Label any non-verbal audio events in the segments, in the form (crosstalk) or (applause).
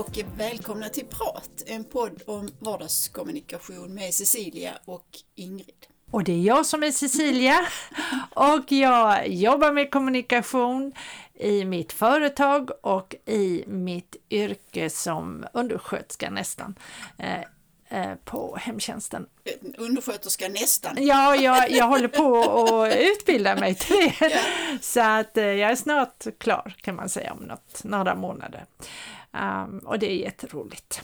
Och välkomna till Prat, en podd om vardagskommunikation med Cecilia och Ingrid. Och det är jag som är Cecilia och jag jobbar med kommunikation i mitt företag och i mitt yrke som undersköterska nästan eh, eh, på hemtjänsten. Undersköterska nästan? Ja, jag, jag håller på att utbilda mig till det. Ja. Så att eh, jag är snart klar kan man säga om något, några månader. Um, och det är jätteroligt.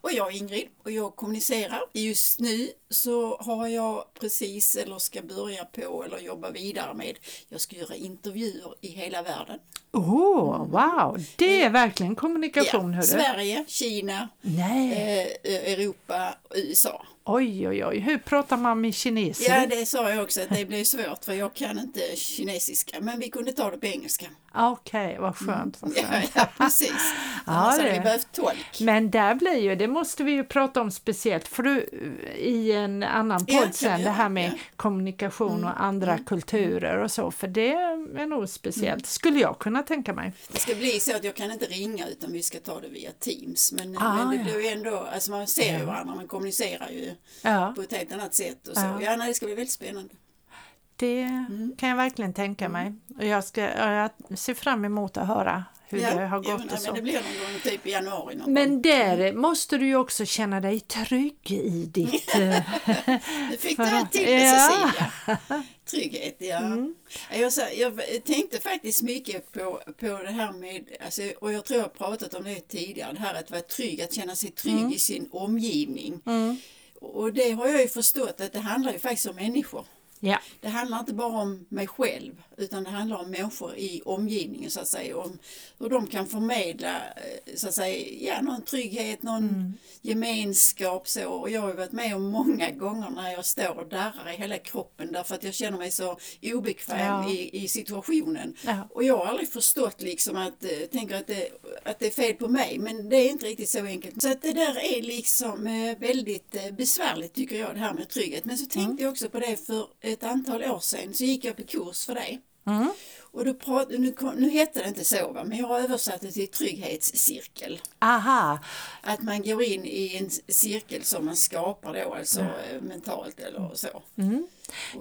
Och jag är Ingrid och jag kommunicerar. Just nu så har jag precis eller ska börja på eller jobba vidare med, jag ska göra intervjuer i hela världen. Oh, wow, det är verkligen kommunikation. Ja, Sverige, Kina, eh, Europa och USA. Oj, oj, oj, hur pratar man med kineser? Ja, det sa jag också att det blir svårt för jag kan inte kinesiska, men vi kunde ta det på engelska. Okej, okay, vad skönt. Vad skönt. Ja, (laughs) ja, precis. (laughs) Annars ja, hade vi behövt tolk. Men där blir ju, det måste vi ju prata om speciellt, för du, i en annan podd ja, sen, det här med kommunikation mm, och andra mm, kulturer och så, för det är nog speciellt, mm. skulle jag kunna tänka mig. Det ska bli så att jag kan inte ringa utan vi ska ta det via Teams, men, ah, men det blir ju ändå, alltså man ser ju varandra, man kommunicerar ju ja. på ett helt annat sätt och så. Ja, ja nej, det ska bli väldigt spännande. Det mm. kan jag verkligen tänka mig. Och jag, ska, jag ser fram emot att höra hur ja, det har gått. Ja, och så. Men det blir någon gång typ i januari. Någon men gång. där måste du ju också känna dig trygg i ditt... (laughs) Eh, nu fick du det till med ja. Cecilia. (laughs) Trygghet, ja. Mm. Jag, jag tänkte faktiskt mycket på, på det här med, alltså, och jag tror jag pratat om det tidigare, det här att vara trygg, att känna sig trygg mm. i sin omgivning. Mm. Och det har jag ju förstått att det handlar ju faktiskt om människor. Ja. Det handlar inte bara om mig själv utan det handlar om människor i omgivningen så att säga. Om hur de kan förmedla eh, så att säga, ja, någon trygghet, någon mm. gemenskap så. Och jag har varit med om många gånger när jag står och darrar i hela kroppen därför att jag känner mig så obekväm ja. i, i situationen. Ja. Och jag har aldrig förstått liksom att, äh, tänker att det, att det är fel på mig men det är inte riktigt så enkelt. Så att det där är liksom äh, väldigt besvärligt tycker jag det här med trygghet. Men så tänkte mm. jag också på det för ett antal år sedan så gick jag på kurs för det. Mm. Och då prat, nu, nu hette det inte så, va? men jag har översatt det till trygghetscirkel. Aha. Att man går in i en cirkel som man skapar då, alltså mm. mentalt eller så. Mm.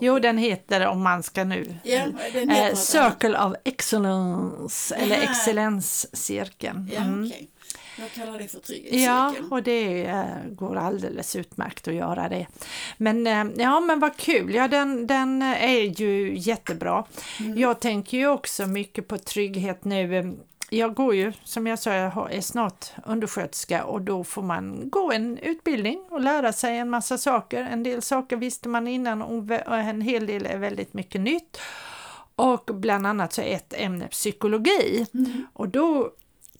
Jo, den heter, om man ska nu, ja, eh, Circle of Excellence, eller Excellenscirkeln. Ja, mm. okay. Jag kallar det för trygghetscirkeln. Ja, och det äh, går alldeles utmärkt att göra det. Men äh, ja, men vad kul. Ja, den, den är ju jättebra. Mm. Jag tänker ju också mycket på trygghet nu. Jag går ju, som jag sa, jag är snart undersköterska och då får man gå en utbildning och lära sig en massa saker. En del saker visste man innan och en hel del är väldigt mycket nytt. Och bland annat så är ett ämne psykologi. Mm. Och då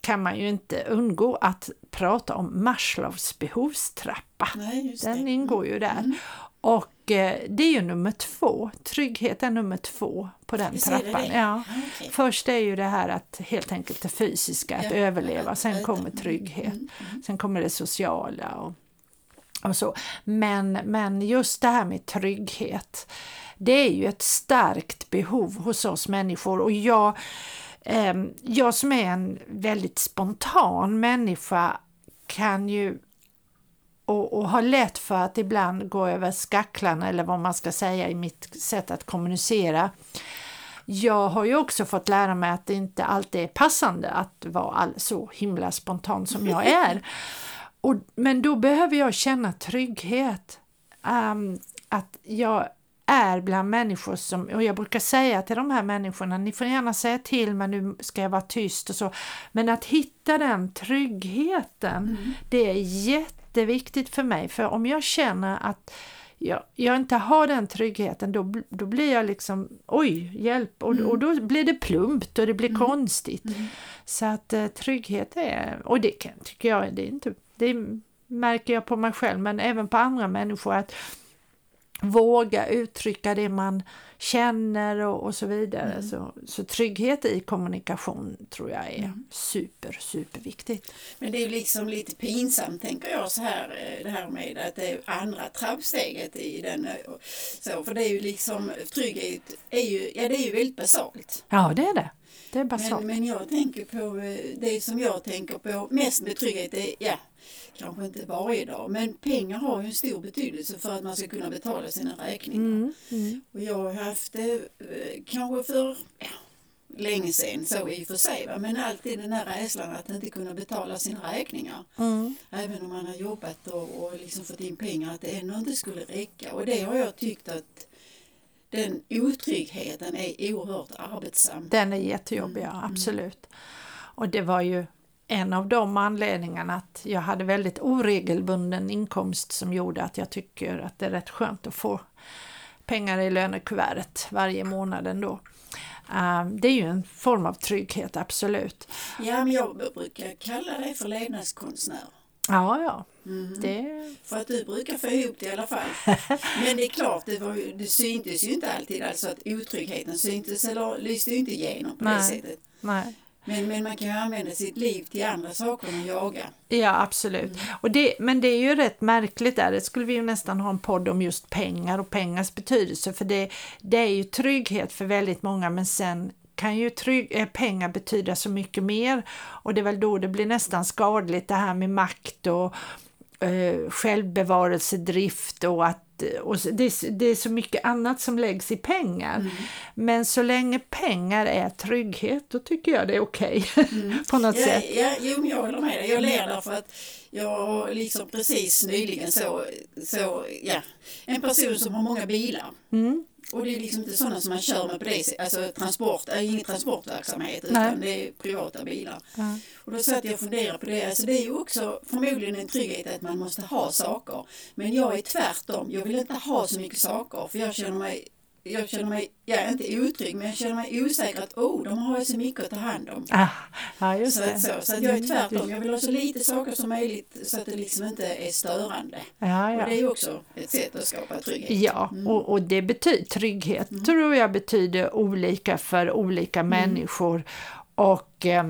kan man ju inte undgå att prata om Maslows behovstrappa. Nej, Den ingår ju där. Mm. Och eh, det är ju nummer två, trygghet är nummer två på den trappan. Ja. Okay. Först är ju det här att helt enkelt det fysiska, att ja, överleva, sen kommer trygghet, mm, mm. sen kommer det sociala och, och så. Men, men just det här med trygghet, det är ju ett starkt behov hos oss människor och jag jag som är en väldigt spontan människa kan ju och, och har lätt för att ibland gå över skacklarna eller vad man ska säga i mitt sätt att kommunicera. Jag har ju också fått lära mig att det inte alltid är passande att vara all, så himla spontan som jag (laughs) är. Och, men då behöver jag känna trygghet. Um, att jag är bland människor som, och jag brukar säga till de här människorna, ni får gärna säga till men nu ska jag vara tyst och så. Men att hitta den tryggheten, mm. det är jätteviktigt för mig. För om jag känner att jag, jag inte har den tryggheten då, då blir jag liksom oj, hjälp och, mm. och då blir det plumpt och det blir mm. konstigt. Mm. Så att eh, trygghet är, och det kan, tycker jag, det är inte, det märker jag på mig själv men även på andra människor att våga uttrycka det man känner och, och så vidare. Mm. Så, så trygghet i kommunikation tror jag är mm. super, superviktigt. Men det är liksom lite pinsamt tänker jag så här eh, det här med att det är andra trappsteget i den. Eh, så, för det är ju liksom trygghet är ju, ja det är ju väldigt basalt. Ja det är det. Det är basalt. Men, men jag tänker på eh, det som jag tänker på mest med trygghet är, ja, kanske inte varje dag, men pengar har ju en stor betydelse för att man ska kunna betala sina räkningar. Mm, mm. Och jag har haft det eh, kanske för ja, länge sedan så i och för sig, va? men alltid den här rädslan att inte kunna betala sina räkningar. Mm. Även om man har jobbat och, och liksom fått in pengar, att det ändå inte skulle räcka. Och det har jag tyckt att den otryggheten är oerhört arbetsam. Den är jättejobbig, ja, mm. absolut. Och det var ju en av de anledningarna att jag hade väldigt oregelbunden inkomst som gjorde att jag tycker att det är rätt skönt att få pengar i lönekuvertet varje månad ändå. Um, det är ju en form av trygghet, absolut. Ja, men jag brukar kalla det för levnadskonstnär. Ja, ja. Mm. Det... För att du brukar få ihop det i alla fall. (laughs) Men det är klart, det, var ju, det syntes ju inte alltid, alltså att otryggheten syntes eller lyste inte igenom på Nej. det sättet. Nej. Men, men man kan ju använda sitt liv till andra saker än jaga. Ja absolut. Mm. Och det, men det är ju rätt märkligt där, det skulle vi ju nästan ha en podd om just pengar och pengars betydelse för det, det är ju trygghet för väldigt många men sen kan ju trygg, eh, pengar betyda så mycket mer och det är väl då det blir nästan skadligt det här med makt och eh, självbevarelsedrift och att och det, det, är så mycket annat som läggs i pengar. Mm. Men så länge pengar är trygghet, då tycker jag det är okej okay, mm. (laughs) på något ja, sätt. Ja, jo, jag håller med dig. Jag ler därför att jag liksom precis nyligen så, så ja, en person som har många bilar. Mm. Och det är liksom inte sådana som man kör med på det sättet, alltså transport, är ingen transportverksamhet utan Nej. det är privata bilar. Ja. Och då satt jag och funderade på det, alltså det är ju också förmodligen en trygghet att man måste ha saker. Men jag är tvärtom, jag vill inte ha så mycket saker för jag känner mig jag känner mig, jag är inte otrygg, men jag känner mig osäker att oh, de har ju så mycket att ta hand om. Ah, ja, just så, det. Så, så att jag är tvärtom, jag vill ha så lite saker som möjligt så att det liksom inte är störande. Ja, ja. Och det är ju också ett sätt att skapa trygghet. Ja, mm. och, och det betyder, trygghet mm. tror jag betyder olika för olika mm. människor. Och eh,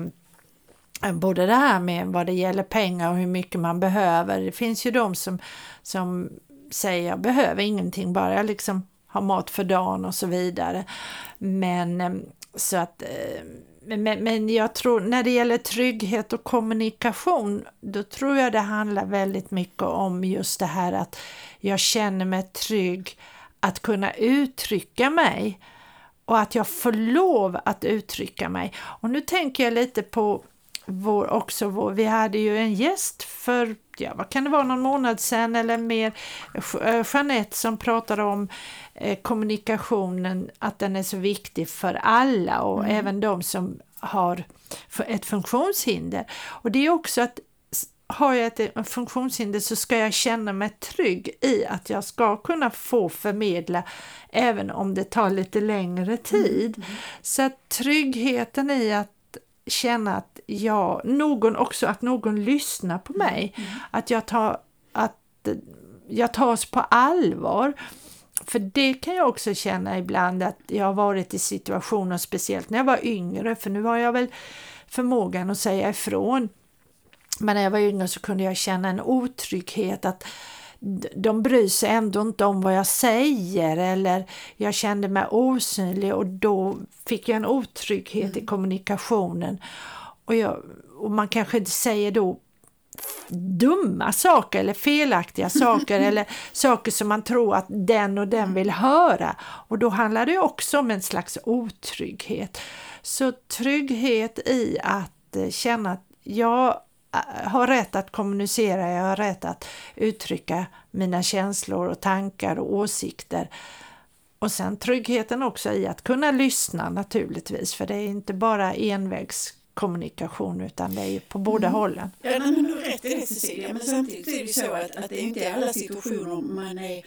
både det här med vad det gäller pengar och hur mycket man behöver. Det finns ju de som, som säger jag behöver ingenting, bara jag liksom ha mat för dagen och så vidare. Men eh, så att eh, men, men jag tror när det gäller trygghet och kommunikation, då tror jag det handlar väldigt mycket om just det här att jag känner mig trygg att kunna uttrycka mig och att jag får lov att uttrycka mig. Och nu tänker jag lite på vår, också vår, vi hade ju en gäst för, ja vad kan det vara, någon månad sedan eller mer, eh, Jeanette som pratade om eh, kommunikationen, att den är så viktig för alla och mm. även de som har ett funktionshinder. Och det är också att har jag ett funktionshinder så ska jag känna mig trygg i att jag ska kunna få förmedla även om det tar lite längre tid. Mm. Mm. Så att tryggheten i att känna att jag, någon också, att någon lyssnar på mig. Mm. Att jag tar, att jag tas på allvar. För det kan jag också känna ibland att jag har varit i situationer, speciellt när jag var yngre, för nu har jag väl förmågan att säga ifrån. Men när jag var yngre så kunde jag känna en otrygghet att de bryr sig ändå inte om vad jag säger eller jag kände mig osynlig och då fick jag en otrygghet mm. i kommunikationen. Och, jag, och man kanske inte säger då dumma saker eller felaktiga (laughs) saker eller saker som man tror att den och den vill höra. Och då handlar det också om en slags otrygghet. Så trygghet i att eh, känna att jag har rätt att kommunicera, jag har rätt att uttrycka mina känslor och tankar och åsikter. Och sen tryggheten också i att kunna lyssna naturligtvis, för det är inte bara envägskommunikation utan det är ju på båda mm. hållen. Ja, men du har rätt i det Cecilia, men samtidigt är det så att, att det är inte i alla situationer man är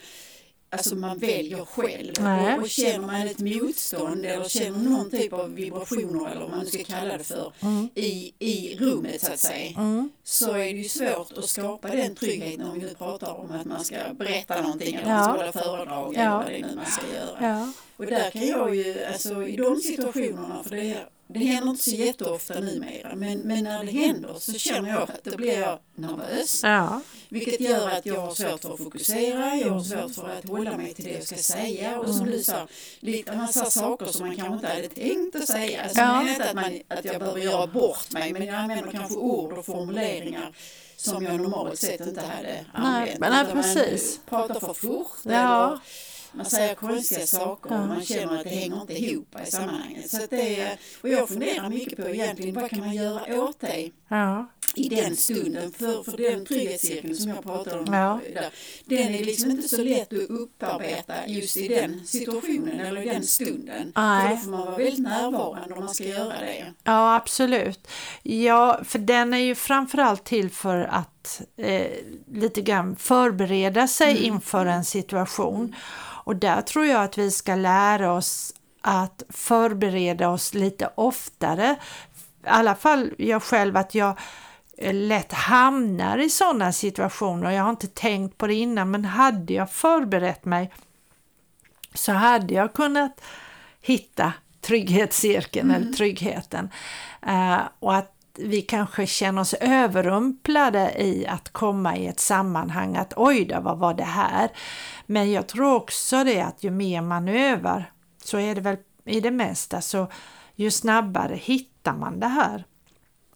alltså man väljer själv. Och, och, känner man ett motstånd eller känner någon typ av vibrationer eller vad man ska kalla det för mm. i, i rummet så att säga mm. så är det ju svårt att skapa den tryggheten om vi nu pratar om att man ska berätta någonting eller ja. man ska hålla föredrag ja. eller vad det är nu man ska göra. Ja. Och där kan jag ju, alltså i de situationerna, för det det händer inte så jätteofta numera, men, men när det händer så känner jag att då blir jag nervös. Ja. Vilket gör att jag har svårt för att fokusera, jag har svårt för att hålla mig till det jag ska säga och som du sa, lite massa saker som man kanske inte hade tänkt att säga. Alltså, Ja. Inte att, man, att jag behöver göra bort mig, men jag använder kanske ord och formuleringar som jag normalt sett inte hade använt. men nej, precis. Man pratar för fort Ja. eller man säger konstiga saker och man känner att det hänger inte ihop i sammanhanget. Så det, är- och jag funderar mycket på egentligen vad kan man göra åt det Ja. i den stunden. För, för den trygghetscirkeln som jag pratade om, Ja. där, den är liksom inte så lätt att upparbeta just i den situationen eller i den stunden. Nej. För då får man vara väldigt närvarande om man ska göra det. Ja, absolut. Ja, för den är ju framförallt till för att eh, lite grann förbereda sig inför en situation. Och där tror jag att vi ska lära oss att förbereda oss lite oftare. I alla fall jag själv att jag eh, lätt hamnar i sådana situationer. Jag har inte tänkt på det innan men hade jag förberett mig så hade jag kunnat hitta trygghetscirkeln eller tryggheten. Eh, och att vi kanske känner oss överrumplade i att komma i ett sammanhang att oj då, vad var det här? Men jag tror också det att ju mer man övar så är det väl i det mesta så ju snabbare hittar man det här.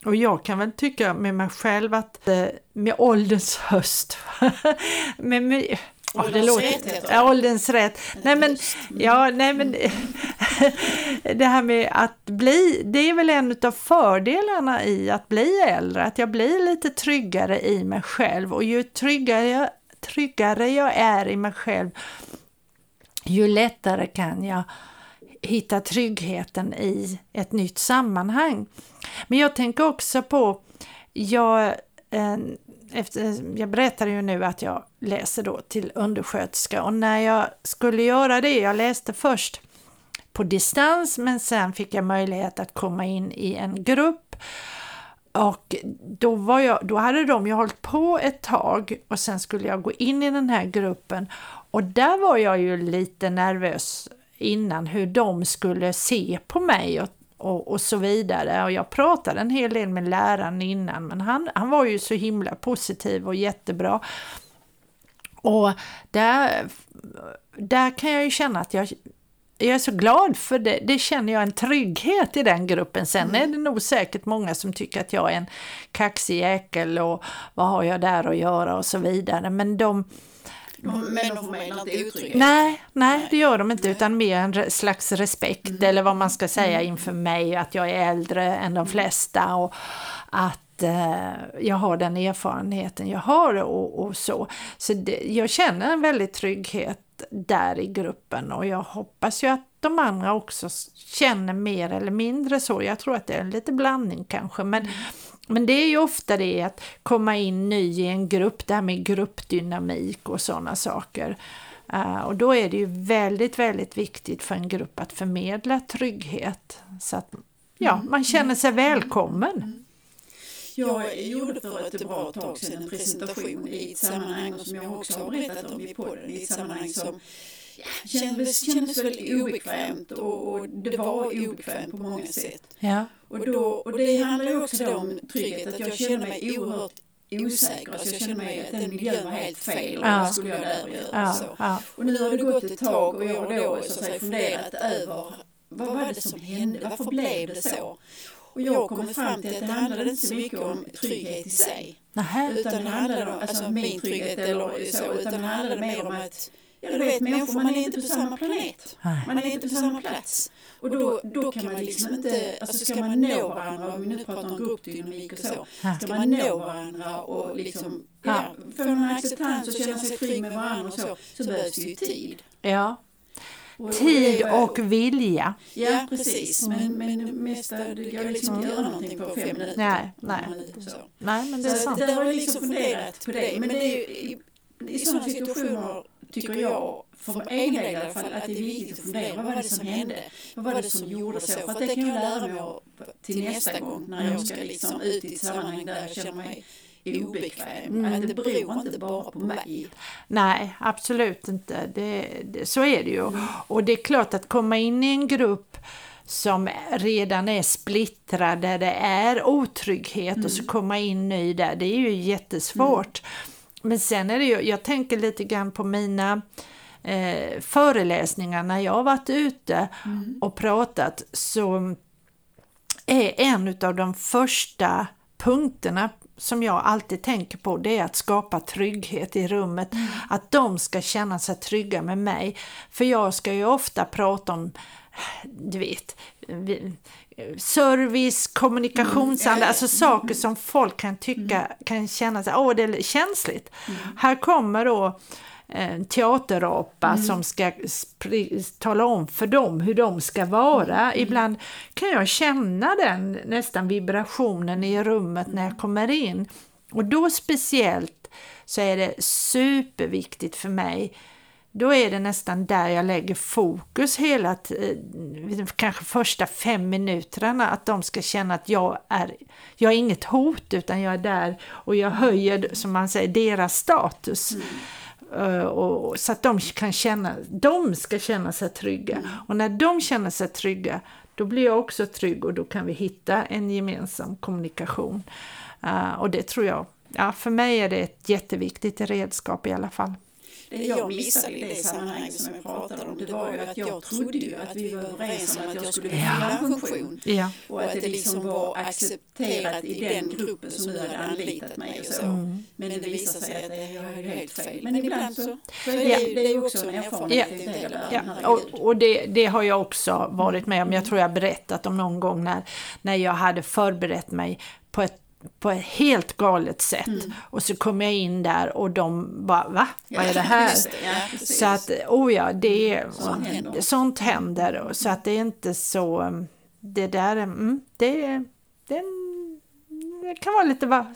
Och jag kan väl tycka med mig själv att eh, med ålderns höst, (laughs) med, med, Ja, det Ålderns låter, rätt det. ja, ålderns rätt. Nej men, ja, nej men (laughs) det här med att bli, det är väl en av fördelarna i att bli äldre, att jag blir lite tryggare i mig själv och ju tryggare jag, tryggare jag är i mig själv, ju lättare kan jag hitta tryggheten i ett nytt sammanhang. Men jag tänker också på, jag, eh, efter, jag berättade ju nu att jag läser då till undersköterska och när jag skulle göra det, jag läste först på distans men sen fick jag möjlighet att komma in i en grupp och då, var jag, då hade de ju hållit på ett tag och sen skulle jag gå in i den här gruppen och där var jag ju lite nervös innan hur de skulle se på mig och, och, och så vidare. Och jag pratade en hel del med läraren innan men han, han var ju så himla positiv och jättebra. Och där, där kan jag ju känna att jag, jag är så glad för det. Det känner jag en trygghet i den gruppen. Sen är det nog säkert många som tycker att jag är en kaxig jäkel och vad har jag där att göra och så vidare. Men de, Men de förmedlar inte otrygghet. Nej, nej, det gör de inte utan mer en slags respekt eller vad man ska säga inför mig, att jag är äldre än de flesta och att eh, jag har den erfarenheten jag har och, och så. Så det, jag känner en väldig trygghet där i gruppen och jag hoppas ju att de andra också känner mer eller mindre så. Jag tror att det är en lite blandning kanske men men det är ju ofta det att komma in ny i en grupp, det här med gruppdynamik och sådana saker. Eh, och då är det ju väldigt, väldigt viktigt för en grupp att förmedla trygghet så att ja, man känner sig välkommen. Jag gjorde för ett bra tag sedan en presentation i ett sammanhang som jag också har berättat om i podden, i ett sammanhang som ja, kändes, kändes väldigt obekvämt och, och det var obekvämt på många sätt. Ja, Och, då, och det handlar ju också om trygghet, att jag kände mig oerhört osäker. Alltså jag kände mig att den miljön var helt fel och Ja. vad skulle jag där göra? ja, Så. ja, Och nu har det gått ett tag och jag har då så att säga funderat över vad var det som hände, varför blev det så? Och jag har kommit fram till att det handlade inte så mycket om trygghet i sig. Nähä. Utan det handlade om, alltså min trygghet eller så, utan det handlade mer om att Ja, du vet människor, man är inte på samma planet. Man är inte på samma plats. Och då, då kan man liksom inte, alltså ska man nå varandra, om vi nu pratar om gruppdynamik och så, ska man nå varandra och liksom, ja, få någon acceptans och känna sig trygg med varandra och så, så behövs det ju tid. ja. Tid det och vilja. Ja, precis. Men, men det mesta, det går liksom inte att göra någonting på fem minuter. Nej, nej. Så. Nej, men det är Så sant. där har jag liksom funderat på det. Men det är ju, i, i sådana situationer tycker jag, för egen del i alla fall, att det är viktigt att fundera. Vad var det som hände? Vad var det som gjorde så? För att det kan jag lära mig till nästa gång när jag ska liksom ut i ett sammanhang där jag känner mig obekväm. Att det beror inte bara på mig. Nej, absolut inte. Det, det, så är det ju. Och det är klart att komma in i en grupp som redan är splittrad, där det är otrygghet och så mm. komma in ny där, det är ju jättesvårt. Mm. Men sen är det ju, jag tänker lite grann på mina eh, föreläsningar när jag har varit ute mm. och pratat så är en av de första punkterna som jag alltid tänker på det är att skapa trygghet i rummet. Mm. Att de ska känna sig trygga med mig. För jag ska ju ofta prata om, du vet, service, kommunikationsanda, mm. alltså saker som folk kan tycka, mm. kan känna sig, åh det är känsligt. Mm. Här kommer då en teaterapa mm. som ska tala om för dem hur de ska vara. Mm. Ibland kan jag känna den nästan vibrationen i rummet när jag kommer in. Och då speciellt så är det superviktigt för mig då är det nästan där jag lägger fokus hela tiden, kanske första fem minuterna, att de ska känna att jag är, jag är inget hot utan jag är där och jag höjer, som man säger, deras status. Mm. Uh, och, så att de kan känna, de ska känna sig trygga. Mm. Och när de känner sig trygga, då blir jag också trygg och då kan vi hitta en gemensam kommunikation. Uh, och det tror jag, ja, för mig är det ett jätteviktigt redskap i alla fall. Det jag missade i det sammanhanget som jag pratade om det var ju att jag trodde ju att vi var överens om att jag skulle fylla en funktion ja. och att det liksom var accepterat i den gruppen som nu hade anlitat mig och så. Mm. Men det visade sig att jag hade helt fel. Men ibland så, så är det, ja. det är ju också en erfarenhet. Ja. ja. Och, och det, det, har jag också varit med om. Jag tror jag berättat om någon gång när, när jag hade förberett mig på ett på ett helt galet sätt. Mm. Och så kom jag in där och de bara va? Vad är det (laughs) här? Ja, så att, oh ja, det är, sånt händer. Sånt händer. Så att det är inte så, mm, det där, mm, det, det, det kan vara lite va,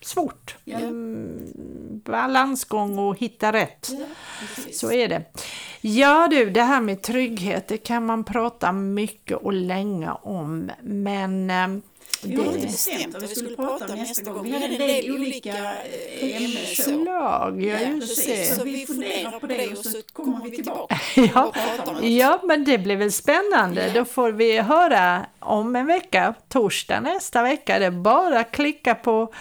svårt. Ja. Mm, balansgång och hitta rätt. Ja, så är det. Ja du, det här med trygghet, det kan man prata mycket och länge om. Men mm, vi har inte bestämt vad vi skulle prata om nästa gång. Vi hade en del olika eh, ämnen. Förslag, ja, ja precis. Så vi funderar på det och så kommer vi tillbaka ja. ja, men det blir väl spännande. Då får vi höra om en vecka, torsdag nästa vecka. Det är bara att klicka på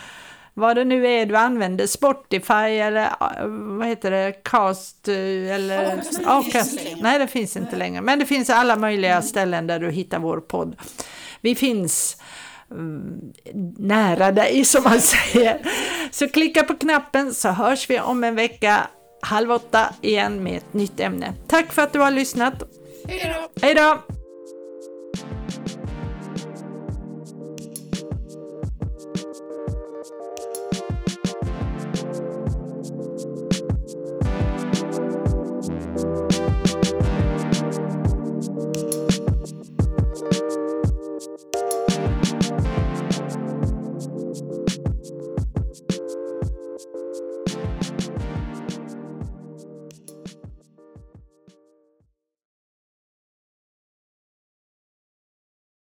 vad det nu är du använder, Spotify eller eh, vad heter det, Cast eh, eller Acast. Nej, det finns inte längre. Men det finns alla möjliga ställen där du hittar vår podd. Vi finns nära dig som man säger. Så klicka på knappen så hörs vi om en vecka halv åtta igen med ett nytt ämne. Tack för att du har lyssnat. Hej då!